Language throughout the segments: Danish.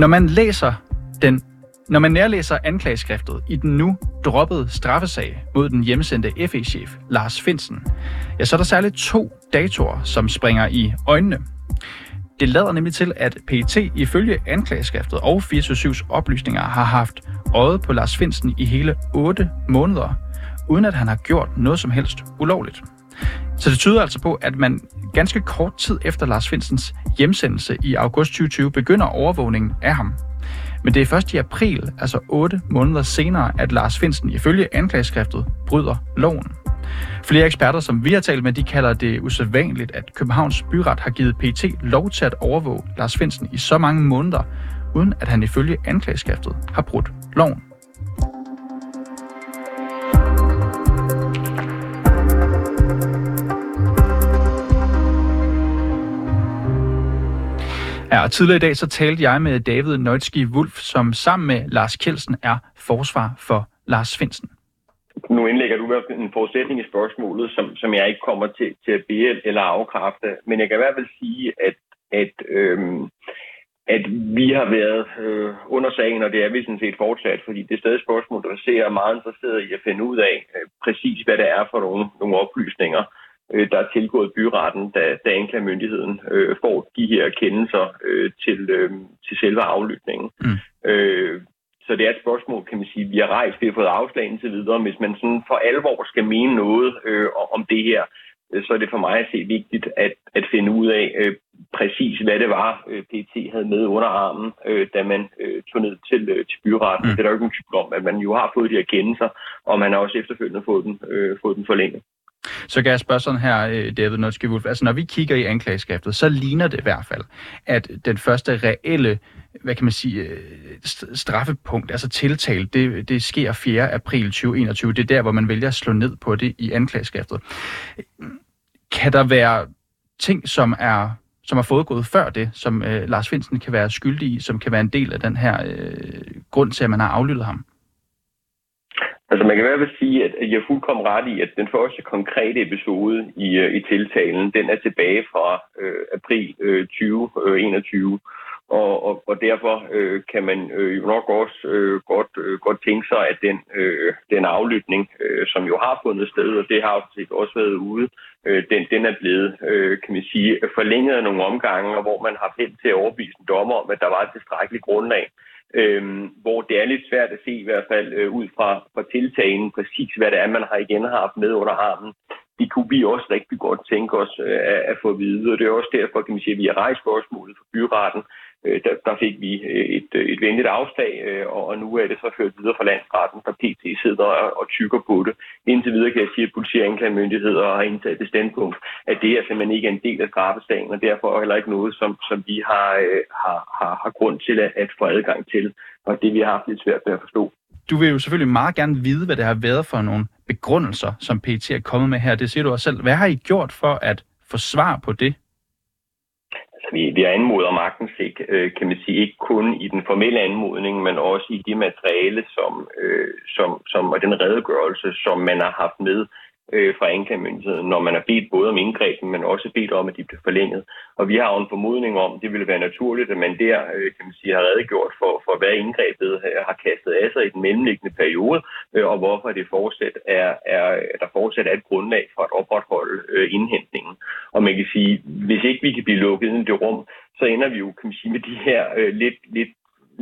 Når man læser den når man nærlæser anklageskriftet i den nu droppede straffesag mod den hjemsendte FE-chef Lars Finsen, ja, så er der særligt to datoer, som springer i øjnene. Det lader nemlig til, at PET ifølge anklageskriftet og 24-7's oplysninger har haft øjet på Lars Finsen i hele 8 måneder, uden at han har gjort noget som helst ulovligt. Så det tyder altså på, at man ganske kort tid efter Lars Finsens hjemsendelse i august 2020 begynder overvågningen af ham. Men det er først i april, altså 8 måneder senere, at Lars Finsen ifølge anklageskriftet bryder loven. Flere eksperter, som vi har talt med, de kalder det usædvanligt, at Københavns Byret har givet PT lov til at overvåge Lars Finsen i så mange måneder, uden at han ifølge anklageskriftet har brudt loven. Ja, og tidligere i dag så talte jeg med David Nøjtski Wulf, som sammen med Lars Kjeldsen er forsvar for Lars Finsen. Nu indlægger du en forudsætning i spørgsmålet, som, som jeg ikke kommer til, til at bede eller afkræfte, men jeg kan i hvert fald sige, at, at, øhm, at vi har været øh, under sagen, og det er vi sådan set fortsat, fordi det er stadig spørgsmål, der ser meget interesseret i at finde ud af øh, præcis, hvad det er for nogle, nogle oplysninger, øh, der er tilgået byretten, da, da anklagemyndigheden øh, får de her kendelser øh, til, øh, til selve aflytningen. Mm. Øh, så det er et spørgsmål, kan man sige, vi har rejst, vi har fået afslag indtil videre. Hvis man sådan for alvor skal mene noget øh, om det her, øh, så er det for mig at se vigtigt at, at finde ud af øh, præcis, hvad det var, øh, PT havde med under armen, øh, da man øh, tog ned til, øh, til byretten. Mm. Det er der jo ikke nogen tvivl om, at man jo har fået de her kendelser, og man har også efterfølgende fået den, øh, fået den forlænget. Så kan jeg spørge sådan her, øh, David Notski Wolf. Altså, når vi kigger i anklageskriftet, så ligner det i hvert fald, at den første reelle, hvad kan man sige, øh, straffepunkt, altså tiltale, det, det sker 4. april 2021. Det er der, hvor man vælger at slå ned på det i anklageskriftet. Kan der være ting, som er som har fået før det, som øh, Lars Finsen kan være skyldig i, som kan være en del af den her øh, grund til, at man har aflyttet ham? Altså man kan i hvert fald sige, at jeg er fuldkommen ret i, at den første konkrete episode i, øh, i tiltalen, den er tilbage fra øh, april øh, 2021. Øh, og, og, og derfor øh, kan man øh, jo nok også øh, godt, øh, godt tænke sig, at den, øh, den aflytning, øh, som jo har fundet sted, og det har jo også været ude, øh, den, den er blevet, øh, kan man sige, forlænget af nogle omgange, hvor man har held til at overbevise en dommer om, at der var et tilstrækkeligt grundlag Øhm, hvor det er lidt svært at se i hvert fald øh, ud fra, fra tiltagen præcis, hvad det er, man har igen haft med under armen. Det kunne vi også rigtig godt tænke os øh, at, at få at vide, og det er også derfor, kan man sige, at vi har rejst spørgsmålet for byretten, øh, der, der fik vi øh, et, øh, et venligt afslag, øh, og nu er det så ført videre fra landsretten, der PT sidder og, og tykker på det. Indtil videre kan jeg sige, at politi og anklagemyndigheder har indtaget det standpunkt, at det er simpelthen ikke en del af straffesagen, og derfor heller ikke noget, som, som vi har, øh, har, har, har grund til at, at få adgang til, og det vi har haft lidt svært ved at forstå. Du vil jo selvfølgelig meget gerne vide, hvad det har været for nogle begrundelser, som PT er kommet med her. Det siger du også selv. Hvad har I gjort for at få svar på det? Altså, vi, vi har anmodet om øh, kan man sige, ikke kun i den formelle anmodning, men også i de materiale, som, øh, som, som, og den redegørelse, som man har haft med øh, fra anklagemyndigheden, når man har bedt både om indgrebet, men også bedt om, at de bliver forlænget. Og vi har jo en formodning om, at det ville være naturligt, at man der øh, kan man sige, har redegjort for, for, hvad indgrebet øh, har kastet af sig i den mellemliggende periode, øh, og hvorfor det fortsat er, er, der fortsat er et grundlag for at opretholde øh, indhentningen. Og man kan sige, hvis ikke vi kan blive lukket ind i det rum, så ender vi jo kan man sige, med de her øh, lidt, lidt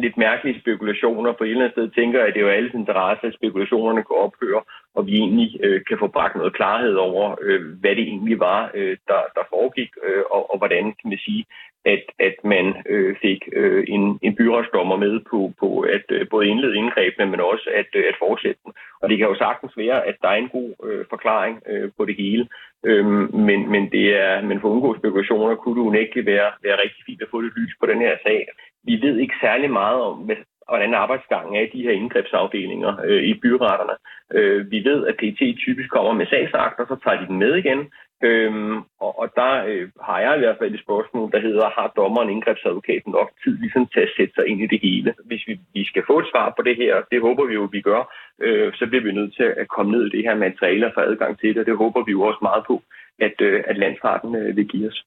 lidt mærkelige spekulationer. På et eller andet sted tænker jeg, at det er jo alles interesse, at spekulationerne kan ophøre, og vi egentlig øh, kan få bragt noget klarhed over, øh, hvad det egentlig var, øh, der, der foregik, øh, og, og hvordan kan man sige, at, at man øh, fik øh, en, en byretsdommer med på, på at øh, både indlede indgrebene, men også at, øh, at fortsætte dem. Og det kan jo sagtens være, at der er en god øh, forklaring øh, på det hele, øh, men, men, det er, men for at undgå spekulationer kunne det unægteligt være, være rigtig fint at få lidt lys på den her sag. Vi ved ikke særlig meget om, hvordan arbejdsgangen er i de her indgrebsafdelinger øh, i byretterne. Øh, vi ved, at PT typisk kommer med sagsakter, så tager de den med igen. Øhm, og, og der øh, har jeg i hvert fald et spørgsmål, der hedder, har dommeren indgrebsadvokaten nok tid ligesom til at sætte sig ind i det hele? Hvis vi, vi skal få et svar på det her, det håber vi jo, vi gør, øh, så bliver vi nødt til at komme ned i det her materiale og få adgang til det, og det håber vi jo også meget på, at, øh, at landsretten øh, vil give os.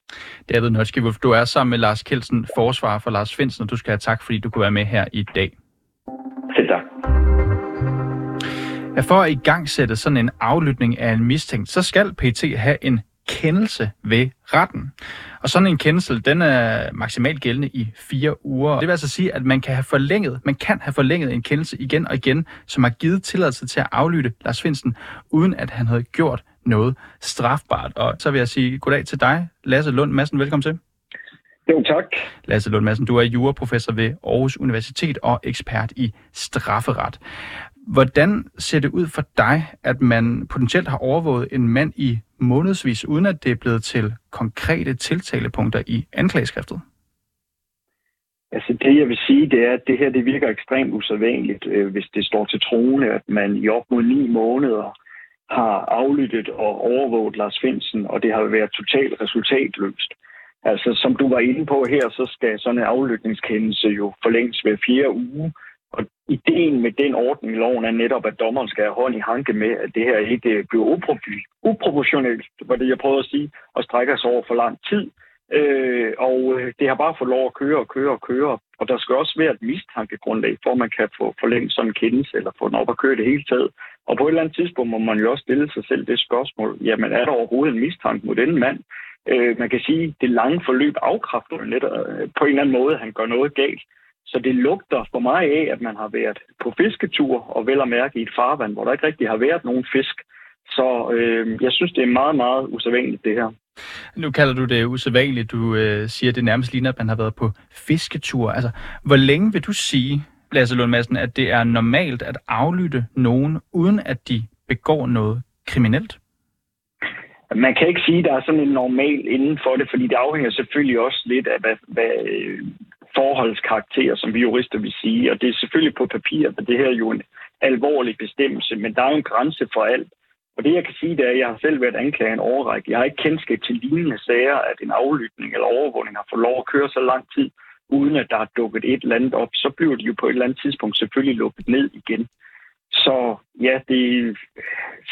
David Notchkiv, du er sammen med Lars Kelsen, forsvar for Lars Finsen, og du skal have tak, fordi du kunne være med her i dag. Selv tak. Ja, for at i gang sætte sådan en aflytning af en mistænkt, så skal PT have en kendelse ved retten. Og sådan en kendelse, den er maksimalt gældende i fire uger. Det vil altså sige, at man kan have forlænget, man kan have forlænget en kendelse igen og igen, som har givet tilladelse til at aflytte Lars Finsen, uden at han havde gjort noget strafbart. Og så vil jeg sige goddag til dig, Lasse Lund Madsen. Velkommen til. Jo, tak. Lasse Lund Madsen, du er juraprofessor ved Aarhus Universitet og ekspert i strafferet. Hvordan ser det ud for dig, at man potentielt har overvåget en mand i månedsvis, uden at det er blevet til konkrete tiltalepunkter i anklageskriftet? Altså det, jeg vil sige, det er, at det her det virker ekstremt usædvanligt, øh, hvis det står til troende, at man i op mod ni måneder har aflyttet og overvåget Lars Finsen, og det har været totalt resultatløst. Altså, som du var inde på her, så skal sådan en aflytningskendelse jo forlænges hver fire uge, og ideen med den ordning i loven er netop, at dommeren skal have hånd i hanke med, at det her ikke bliver uproportionelt, var det jeg prøvede at sige, og strækker sig over for lang tid. Øh, og øh, det har bare fået lov at køre og køre og køre. Og der skal også være et mistankegrundlag, for at man kan få forlænget sådan en kendelse, eller få den op at køre det hele taget. Og på et eller andet tidspunkt må man jo også stille sig selv det spørgsmål, jamen er der overhovedet en mistanke mod denne mand? Øh, man kan sige, det lange forløb afkræfter jo netop øh, på en eller anden måde, at han gør noget galt. Så det lugter for mig af, at man har været på fisketur, og vel at mærke i et farvand, hvor der ikke rigtig har været nogen fisk. Så øh, jeg synes, det er meget, meget usædvanligt, det her. Nu kalder du det usædvanligt. Du øh, siger, det nærmest ligner, at man har været på fisketur. Altså, hvor længe vil du sige, Lasse Lund Madsen, at det er normalt at aflytte nogen, uden at de begår noget kriminelt? Man kan ikke sige, at der er sådan en normal inden for det, fordi det afhænger selvfølgelig også lidt af, hvad, hvad øh, forholdskarakter, som vi jurister vil sige. Og det er selvfølgelig på papir, at det her er jo en alvorlig bestemmelse, men der er jo en grænse for alt. Og det, jeg kan sige, det er, at jeg har selv været anklaget en overrække. Jeg har ikke kendskab til lignende sager, at en aflytning eller overvågning har fået lov at køre så lang tid, uden at der er dukket et eller andet op. Så bliver det jo på et eller andet tidspunkt selvfølgelig lukket ned igen. Så ja, det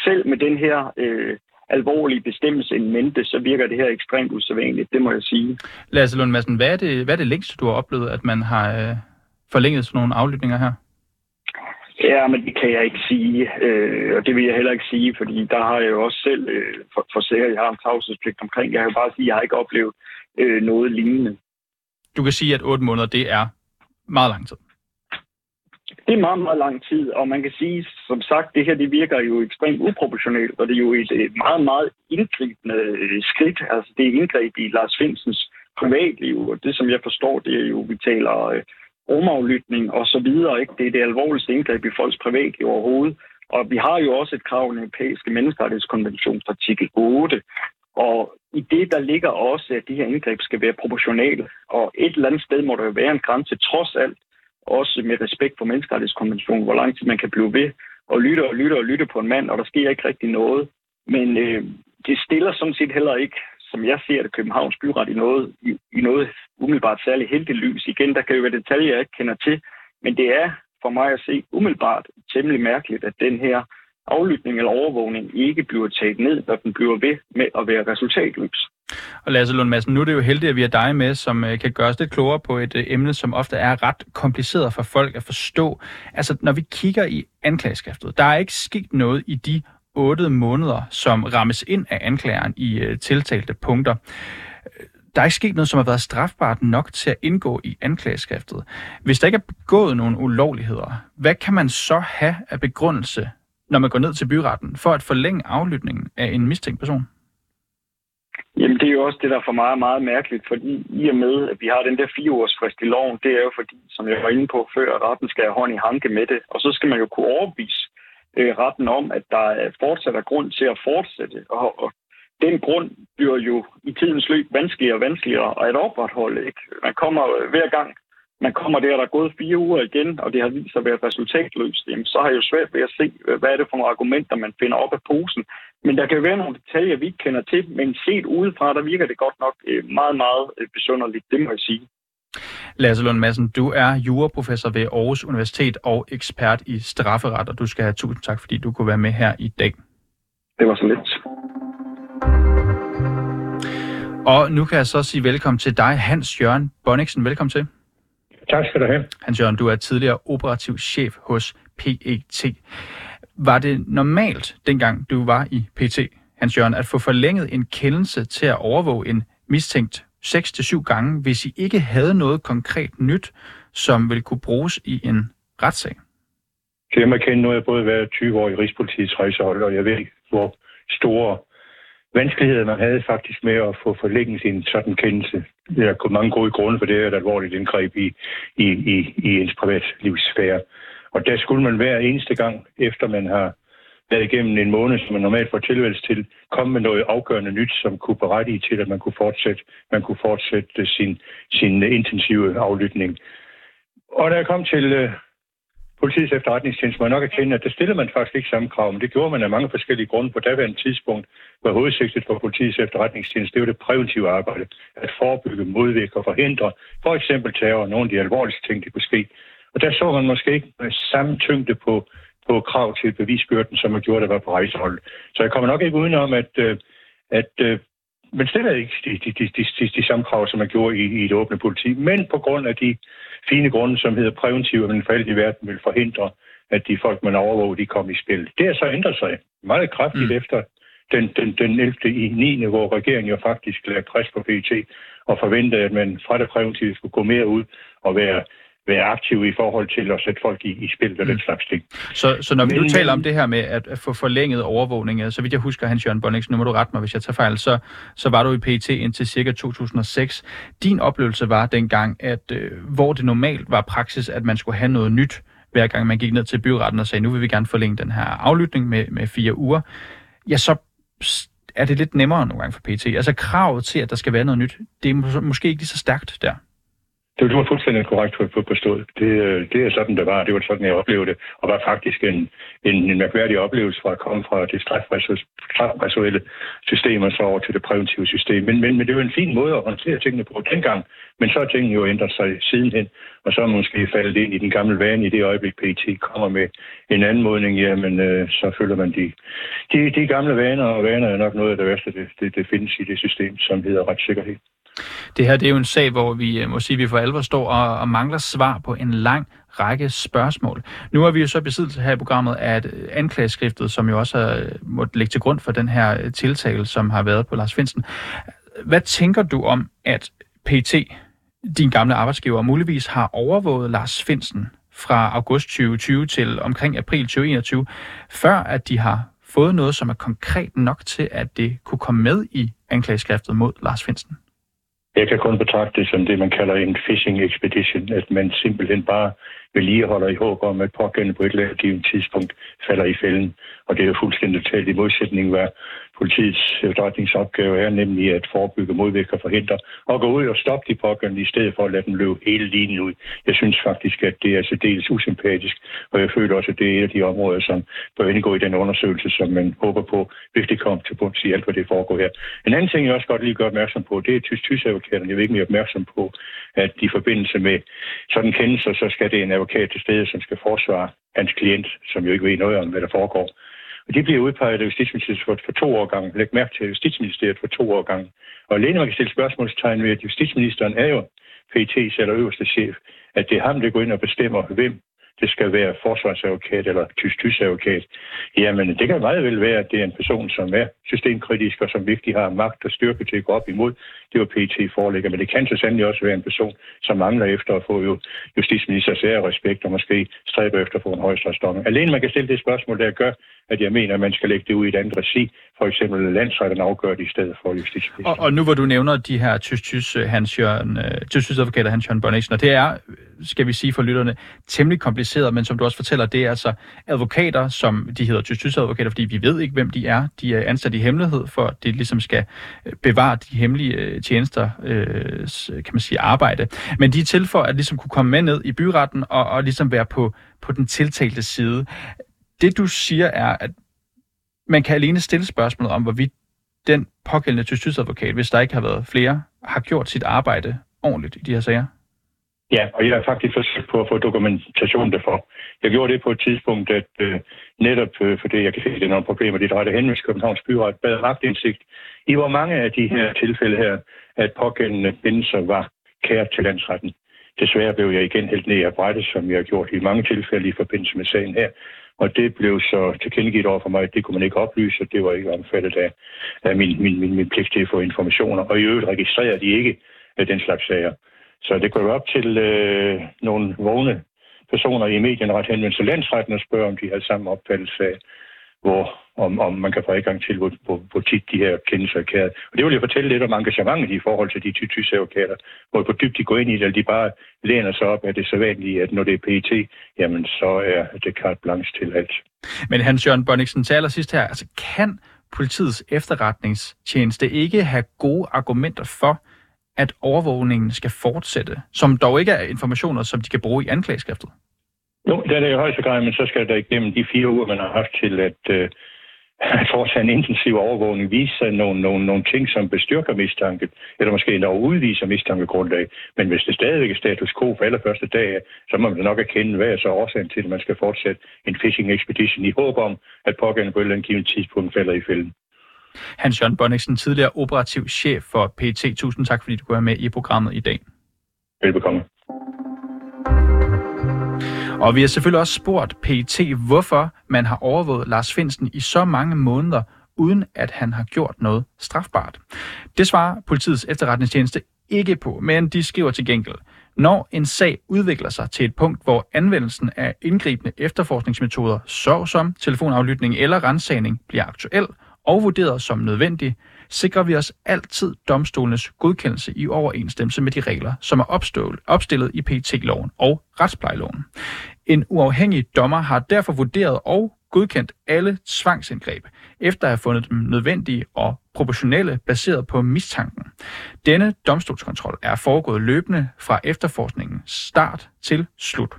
selv med den her øh, alvorlige bestemmelse en mente, så virker det her ekstremt usædvanligt, det må jeg sige. Lasse Lund Madsen, hvad er det, hvad er det længste, du har oplevet, at man har øh, forlænget sådan nogle aflytninger her? Ja, men det kan jeg ikke sige, øh, og det vil jeg heller ikke sige, fordi der har jeg jo også selv øh, for, for jeg har en tavshedspligt omkring. Jeg kan bare sige, at jeg har ikke oplevet øh, noget lignende. Du kan sige, at 8 måneder, det er meget lang tid. Det er meget, meget lang tid, og man kan sige, som sagt, det her det virker jo ekstremt uproportionelt, og det er jo et, et meget, meget indgribende øh, skridt. Altså det er indgreb i Lars Finsens privatliv, og det som jeg forstår, det er jo, vi taler øh, rumaflytning og så videre. Ikke? Det er det alvorligste indgreb i folks privatliv overhovedet. Og vi har jo også et krav i den europæiske menneskerettighedskonventions artikel 8. Og i det, der ligger også, at de her indgreb skal være proportionale. Og et eller andet sted må der jo være en grænse, trods alt, også med respekt for menneskerettighedskonventionen, hvor lang tid man kan blive ved og lytte og lytte og lytte på en mand, og der sker ikke rigtig noget. Men øh, det stiller sådan set heller ikke som jeg ser det, Københavns Byret i noget, i, i noget umiddelbart særligt heldigt lys. Igen, der kan jo være detaljer, jeg ikke kender til, men det er for mig at se umiddelbart temmelig mærkeligt, at den her aflytning eller overvågning ikke bliver taget ned, når den bliver ved med at være resultatløs. Og Lasse Lund Madsen, nu er det jo heldigt, at vi har dig med, som øh, kan gøre os lidt klogere på et øh, emne, som ofte er ret kompliceret for folk at forstå. Altså, når vi kigger i anklageskriftet, der er ikke sket noget i de 8 måneder, som rammes ind af anklageren i øh, tiltalte punkter. Øh, der er ikke sket noget, som har været strafbart nok til at indgå i anklageskriftet. Hvis der ikke er begået nogen ulovligheder, hvad kan man så have af begrundelse, når man går ned til byretten, for at forlænge aflytningen af en mistænkt person? Jamen, det er jo også det, der for mig er meget mærkeligt, fordi i og med, at vi har den der fireårsfrist frist i loven, det er jo fordi, som jeg var inde på før, at retten skal have hånd i hanke med det, og så skal man jo kunne overbevise øh, retten om, at der fortsat er grund til at fortsætte. Og, og den grund bliver jo i tidens løb vanskeligere og vanskeligere at opretholde. Ikke? Man kommer øh, hver gang, man kommer der, der er gået fire uger igen, og det har vist sig at være resultatløst, jamen, så har jeg jo svært ved at se, øh, hvad er det for nogle argumenter, man finder op af posen. Men der kan være nogle detaljer, vi ikke kender til, men set udefra, der virker det godt nok øh, meget, meget øh, besynderligt, det må jeg sige. Lasse Lund Madsen, du er juraprofessor ved Aarhus Universitet og ekspert i strafferet, og du skal have tusind tak, fordi du kunne være med her i dag. Det var så lidt. Og nu kan jeg så sige velkommen til dig, Hans Jørgen Bonniksen. Velkommen til. Tak skal du have. Hans Jørgen, du er tidligere operativ chef hos PET. Var det normalt, dengang du var i PT, Hans Jørgen, at få forlænget en kendelse til at overvåge en mistænkt 6-7 gange, hvis I ikke havde noget konkret nyt, som ville kunne bruges i en retssag? Så jeg kende, nu har jeg både været 20 år i Rigspolitiets rejsehold, og jeg ved ikke, hvor store vanskeligheder man havde faktisk med at få forlænget en sådan kendelse. Der er mange gode grunde for det, er et alvorligt indgreb i, i, i, i ens privatlivssfære. Og der skulle man hver eneste gang, efter man har været igennem en måned, som man normalt får tilvældelse til, komme med noget afgørende nyt, som kunne berettige til, at man kunne fortsætte, man kunne fortsætte sin, sin intensive aflytning. Og da jeg kom til øh, politiets efterretningstjeneste, må jeg nok erkende, at der stillede man faktisk ikke samme krav, men det gjorde man af mange forskellige grunde på daværende tidspunkt, hvor hovedsigtet for politiets efterretningstjeneste, det var det præventive arbejde, at forebygge, modvirke og forhindre for eksempel terror og nogle af de alvorligste ting, der kunne ske. Og der så man måske ikke med samme tyngde på, på krav til bevisbyrden, som man gjorde, der var på rejsehold. Så jeg kommer nok ikke udenom, at, øh, at øh, man stiller ikke de, de, de, de, de, de samme krav, som man gjorde i, i det åbne politi, men på grund af de fine grunde, som hedder præventive, at man for alt i verden vil forhindre, at de folk, man overvåger, de kommer i spil. Det har så ændret sig meget kraftigt mm. efter den, den, den 11. i 9. hvor regeringen jo faktisk lagde pres på PT og forventede, at man fra det præventive skulle gå mere ud og være være aktiv i forhold til at sætte folk i, i spil og mm. den slags ting. Så, så når vi nu taler om det her med at, at få forlænget overvågning, så vidt jeg husker, Hans Jørgen Bonnix, nu må du rette mig, hvis jeg tager fejl, så, så var du i PET indtil cirka 2006. Din oplevelse var dengang, at øh, hvor det normalt var praksis, at man skulle have noget nyt, hver gang man gik ned til byretten og sagde, nu vil vi gerne forlænge den her aflytning med, med fire uger, ja, så er det lidt nemmere nogle gange for PT. Altså kravet til, at der skal være noget nyt, det er måske ikke lige så stærkt der. Det var fuldstændig korrekt forstået. Det, øh, det er sådan, det var. Det var sådan, jeg oplevede det. Og var faktisk en, en, en mærkværdig oplevelse fra at komme fra det strafresuelle system og så over til det præventive system. Men, men, men det var en fin måde at håndtere tingene på dengang. Men så har tingene jo ændret sig sidenhen. Og så er man måske faldet ind i den gamle vane i det øjeblik, PT kommer med en anmodning. Jamen, øh, så følger man de, de, de gamle vaner, og vaner er nok noget af det værste, det, det, det findes i det system, som hedder retssikkerhed. Det her det er jo en sag, hvor vi øh, må sige, at vi for alvor står og, og mangler svar på en lang række spørgsmål. Nu er vi jo så besiddelse her i programmet af et øh, anklageskriftet, som jo også har øh, måtte ligge til grund for den her øh, tiltale, som har været på Lars Finsen. Hvad tænker du om, at PT, din gamle arbejdsgiver, muligvis har overvåget Lars Finsen fra august 2020 til omkring april 2021, før at de har fået noget, som er konkret nok til, at det kunne komme med i anklageskriftet mod Lars Finsen? Jeg kan kun betragte det som det, man kalder en fishing expedition, at man simpelthen bare vedligeholder i håb om, at pågældende på et eller andet tidspunkt falder i fælden. Og det er jo fuldstændig talt i modsætning, hvad politiets efterretningsopgave er, nemlig at forebygge, modvirke og forhindre, og gå ud og stoppe de pågældende, i stedet for at lade dem løbe hele linjen ud. Jeg synes faktisk, at det er så dels usympatisk, og jeg føler også, at det er et af de områder, som bør indgå i den undersøgelse, som man håber på, hvis det kommer til bunds i alt, hvad det foregår her. En anden ting, jeg også godt lige gør opmærksom på, det er tysk tysk advokaterne Jeg vil ikke mere opmærksom på, at i forbindelse med sådan kendelser, så skal det en advokat til stede, som skal forsvare hans klient, som jo ikke ved noget om, hvad der foregår. De bliver udpeget af Justitsministeriet for, for to år gange. Læg mærke til Justitsministeriet for to år gange. Og alene man kan stille spørgsmålstegn ved, at Justitsministeren er jo PET's eller øverste chef, at det er ham, der går ind og bestemmer, hvem det skal være forsvarsadvokat eller tysk advokat. Jamen, det kan meget vel være, at det er en person, som er systemkritisk og som virkelig har magt og styrke til at gå op imod. Det var PT forelægger, men det kan så sandelig også være en person, som mangler efter at få jo justitsministers ære respekt og måske stræber efter at få en højstrætsdom. Alene man kan stille det spørgsmål, der gør, at jeg mener, at man skal lægge det ud i et andet regi. For eksempel landsretten afgør det i stedet for justitsministeren. Og, og nu hvor du nævner de her tysk-tysk øh, Hans Jørgen, øh, tysk advokater Hans Jørgen Bonnesen, og det er, skal vi sige for lytterne, temmelig kompliceret, men som du også fortæller, det er altså advokater, som de hedder tysk advokater, fordi vi ved ikke, hvem de er. De er ansat i hemmelighed, for at det ligesom skal øh, bevare de hemmelige øh, tjenester, øh, kan man sige, arbejde. Men de er til for at ligesom kunne komme med ned i byretten og, og ligesom være på, på den tiltalte side. Det du siger er, at man kan alene stille spørgsmålet om, hvorvidt den pågældende tysk hvis der ikke har været flere, har gjort sit arbejde ordentligt i de her sager? Ja, og jeg har faktisk forsøgt på at få dokumentation derfor. Jeg gjorde det på et tidspunkt, at øh, netop øh, fordi jeg kan se, at det er nogle problemer, de rette henvendelse Københavns Byret bad indsigt i hvor mange af de her tilfælde her, at pågældende bindelser var kært til landsretten. Desværre blev jeg igen helt ned af brættet, som jeg har gjort i mange tilfælde i forbindelse med sagen her. Og det blev så tilkendegivet over for mig, at det kunne man ikke oplyse, og det var ikke omfattet af, af min, min, min, min pligt til at få informationer. Og i øvrigt registrerer de ikke af den slags sager. Så det går op til øh, nogle vågne personer i medierne ret henvendt til landsretten og spørger, om de har samme opfattelse af, hvor, om, om man kan få adgang til, hvor, hvor, hvor tit de her kendelser er kæret. Og det vil jeg fortælle lidt om engagementet i forhold til de tyske advokater, hvor, hvor dybt de går ind i det, eller de bare læner sig op af det sædvanlige, at når det er PET, jamen så er det carte blanche til alt. Men Hans Jørgen Bonniksen, taler sidst her, altså kan politiets efterretningstjeneste ikke have gode argumenter for, at overvågningen skal fortsætte, som dog ikke er informationer, som de kan bruge i anklageskriftet? Jo, det er det i højeste grad, men så skal der igennem de fire uger, man har haft til at, øh, at foretage en intensiv overvågning, vise sig nogle, nogle, nogle ting, som bestyrker mistanke, eller måske endda udviser mistankegrundlag. Men hvis det stadigvæk er status quo for allerførste dag, så må man nok erkende, hvad er så årsagen til, at man skal fortsætte en fishing expedition i håb om, at pågældende på et eller andet givet tidspunkt falder i fælden. Hans Jørgen Bonniksen, tidligere operativ chef for PT. Tusind tak, fordi du kunne være med i programmet i dag. Velbekomme. Og vi har selvfølgelig også spurgt PT, hvorfor man har overvåget Lars Finsen i så mange måneder, uden at han har gjort noget strafbart. Det svarer politiets efterretningstjeneste ikke på, men de skriver til gengæld, når en sag udvikler sig til et punkt, hvor anvendelsen af indgribende efterforskningsmetoder, såsom telefonaflytning eller rensagning, bliver aktuel, og vurderet som nødvendig, sikrer vi os altid domstolenes godkendelse i overensstemmelse med de regler, som er opstillet i PT-loven og retsplejeloven. En uafhængig dommer har derfor vurderet og godkendt alle tvangsindgreb, efter at have fundet dem nødvendige og proportionelle baseret på mistanken. Denne domstolskontrol er foregået løbende fra efterforskningens start til slut.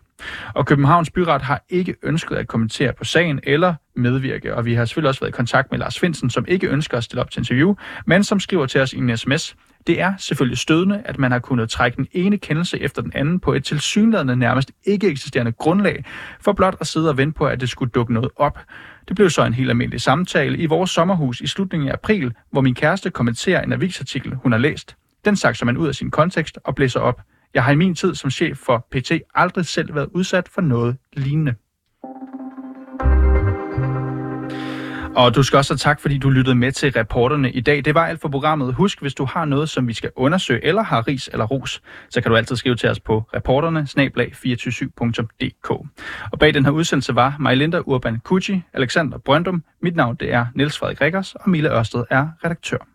Og Københavns Byret har ikke ønsket at kommentere på sagen eller medvirke, og vi har selvfølgelig også været i kontakt med Lars Finsen, som ikke ønsker at stille op til interview, men som skriver til os i en sms, det er selvfølgelig stødende, at man har kunnet trække den ene kendelse efter den anden på et tilsyneladende nærmest ikke eksisterende grundlag, for blot at sidde og vente på, at det skulle dukke noget op. Det blev så en helt almindelig samtale i vores sommerhus i slutningen af april, hvor min kæreste kommenterer en avisartikel, hun har læst. Den sakser man ud af sin kontekst og blæser op. Jeg har i min tid som chef for PT aldrig selv været udsat for noget lignende. Og du skal også have tak, fordi du lyttede med til reporterne i dag. Det var alt for programmet. Husk, hvis du har noget, som vi skal undersøge, eller har ris eller ros, så kan du altid skrive til os på reporterne 247dk Og bag den her udsendelse var Majlinda Urban Kucci, Alexander Brøndum, mit navn det er Niels Frederik Rikkers, og Mille Ørsted er redaktør.